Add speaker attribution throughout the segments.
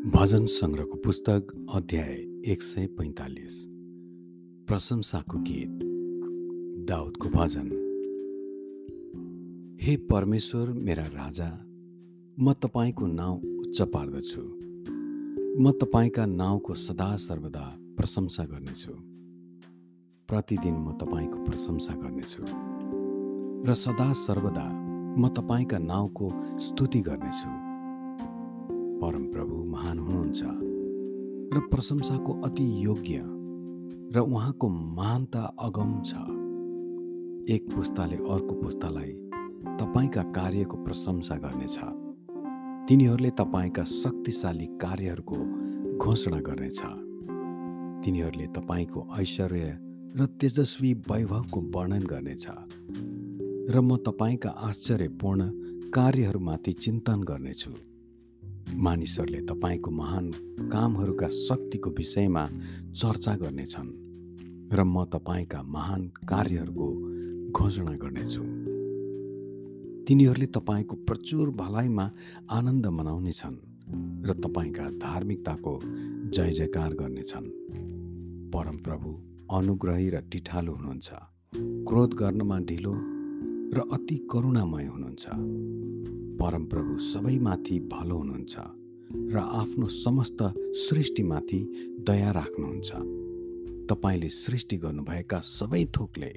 Speaker 1: भजन सङ्ग्रहको पुस्तक अध्याय एक सय पैँतालिस। प्रशंसाको गीत दाउदको भजन। हे परमेश्वर मेरा राजा म तपाईँको नाउँ उच्च पार्दछु। म तपाईँका नाउँको सदा सर्वदा प्रशंसा गर्नेछु। प्रतिदिन म तपाईँको प्रशंसा गर्नेछु। र सदा सर्वदा म तपाईँका नाउँको स्तुति गर्नेछु। परमप्रभु महान हुनुहुन्छ र प्रशंसाको अति योग्य र उहाँको महानता अगम छ। एक पुस्ताले अर्को पुस्तालाई तपाईँका कार्यको प्रशंसा गर्नेछ। तिनीहरूले तपाईँका शक्तिशाली कार्यहरूको घोषणा गर्नेछ। तिनीहरूले तपाईँको ऐश्वर्य र तेजस्वी वैभवको वर्णन गर्नेछ। र म तपाईँका आश्चर्यपूर्ण कार्यहरूमाथि चिन्तन गर्नेछु। मानिसहरूले तपाईँको महान कामहरूका शक्तिको विषयमा चर्चा गर्नेछन् र म तपाईँका महान कार्यहरूको घोषणा गर्नेछु। तिनीहरूले तपाईँको प्रचुर भलाइमा आनन्द मनाउनेछन् र तपाईँका धार्मिकताको जय जयकार गर्नेछन्। परमप्रभु अनुग्रही र टिठालो हुनुहुन्छ। क्रोध गर्नमा ढिलो र अति करुणामय हुनुहुन्छ। परमप्रभु सबैमाथि भलो हुनुहुन्छ र आफ्नो समस्त सृष्टिमाथि दया राख्नुहुन्छ। तपाईँले सृष्टि गर्नुभएका सबै थोकले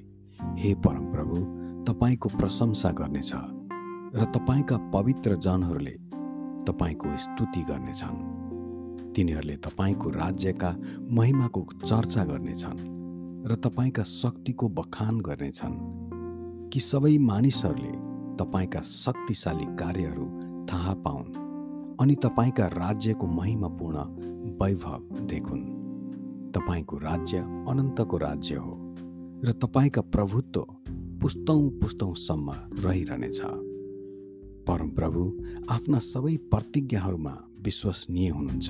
Speaker 1: हे परमप्रभु तपाईँको प्रशंसा गर्नेछ र तपाईँका पवित्र जनहरूले तपाईँको स्तुति गर्नेछन्। तिनीहरूले तपाईँको राज्यका महिमाको चर्चा गर्नेछन् र तपाईँका शक्तिको बखान गर्नेछन्। कि सबै मानिसहरूले तपाईँका शक्तिशाली कार्यहरू थाहा पाउन् अनि तपाईँका राज्यको महिमापूर्ण वैभव देखुन्। तपाईँको राज्य अनन्तको राज्य हो र तपाईँका प्रभुत्व पुस्तौँ पुस्तौँसम्म रहिरहनेछ परमप्रभु आफ्ना सबै प्रतिज्ञाहरूमा विश्वसनीय हुनुहुन्छ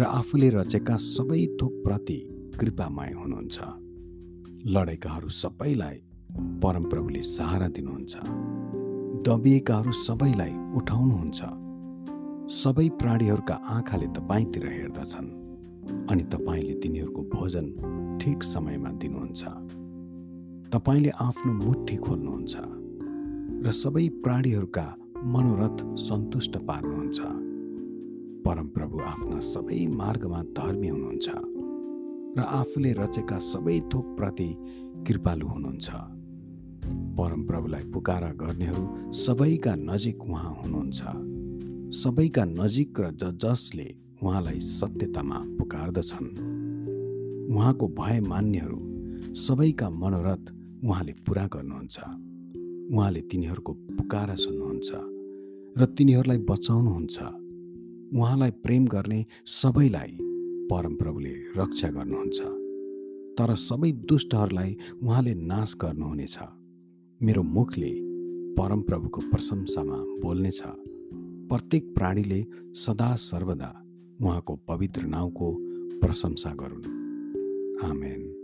Speaker 1: र आफूले रचेका सबै थोकप्रति कृपामय हुनुहुन्छ। लडेकाहरू सबैलाई परमप्रभुले सहारा दिनुहुन्छ। दबिएकाहरू सबैलाई उठाउनुहुन्छ। सबै प्राणीहरूका आँखाले तपाईँतिर हेर्दछन् अनि तपाईँले तिनीहरूको भोजन ठिक समयमा दिनुहुन्छ। तपाईँले आफ्नो मुठी खोल्नुहुन्छ र सबै प्राणीहरूका मनोरथ सन्तुष्ट पार्नुहुन्छ। परमप्रभु आफ्ना सबै मार्गमा धर्मी हुनुहुन्छ र आफूले रचेका सबै थोकप्रति कृपालु हुनुहुन्छ। परमप्रभुलाई पुकारा गर्नेहरू सबैका नजिक उहाँ हुनुहुन्छ। सबैका नजिक र ज जसले उहाँलाई सत्यतामा पुकार्दछन्। उहाँको भय मान्नेहरू सबैका मनोरथ उहाँले पुरा गर्नुहुन्छ। उहाँले तिनीहरूको पुकारा सुन्नुहुन्छ र तिनीहरूलाई बचाउनुहुन्छ। उहाँलाई प्रेम गर्ने सबैलाई परमप्रभुले रक्षा गर्नुहुन्छ। तर सबै दुष्टहरूलाई उहाँले नाश गर्नुहुनेछ। मेरो मुखले परमप्रभुको प्रशंसामा बोल्नेछ। प्रत्येक प्राणीले सदा सर्वदा उहाँको पवित्र नाउँको प्रशंसा गरून्। आमेन।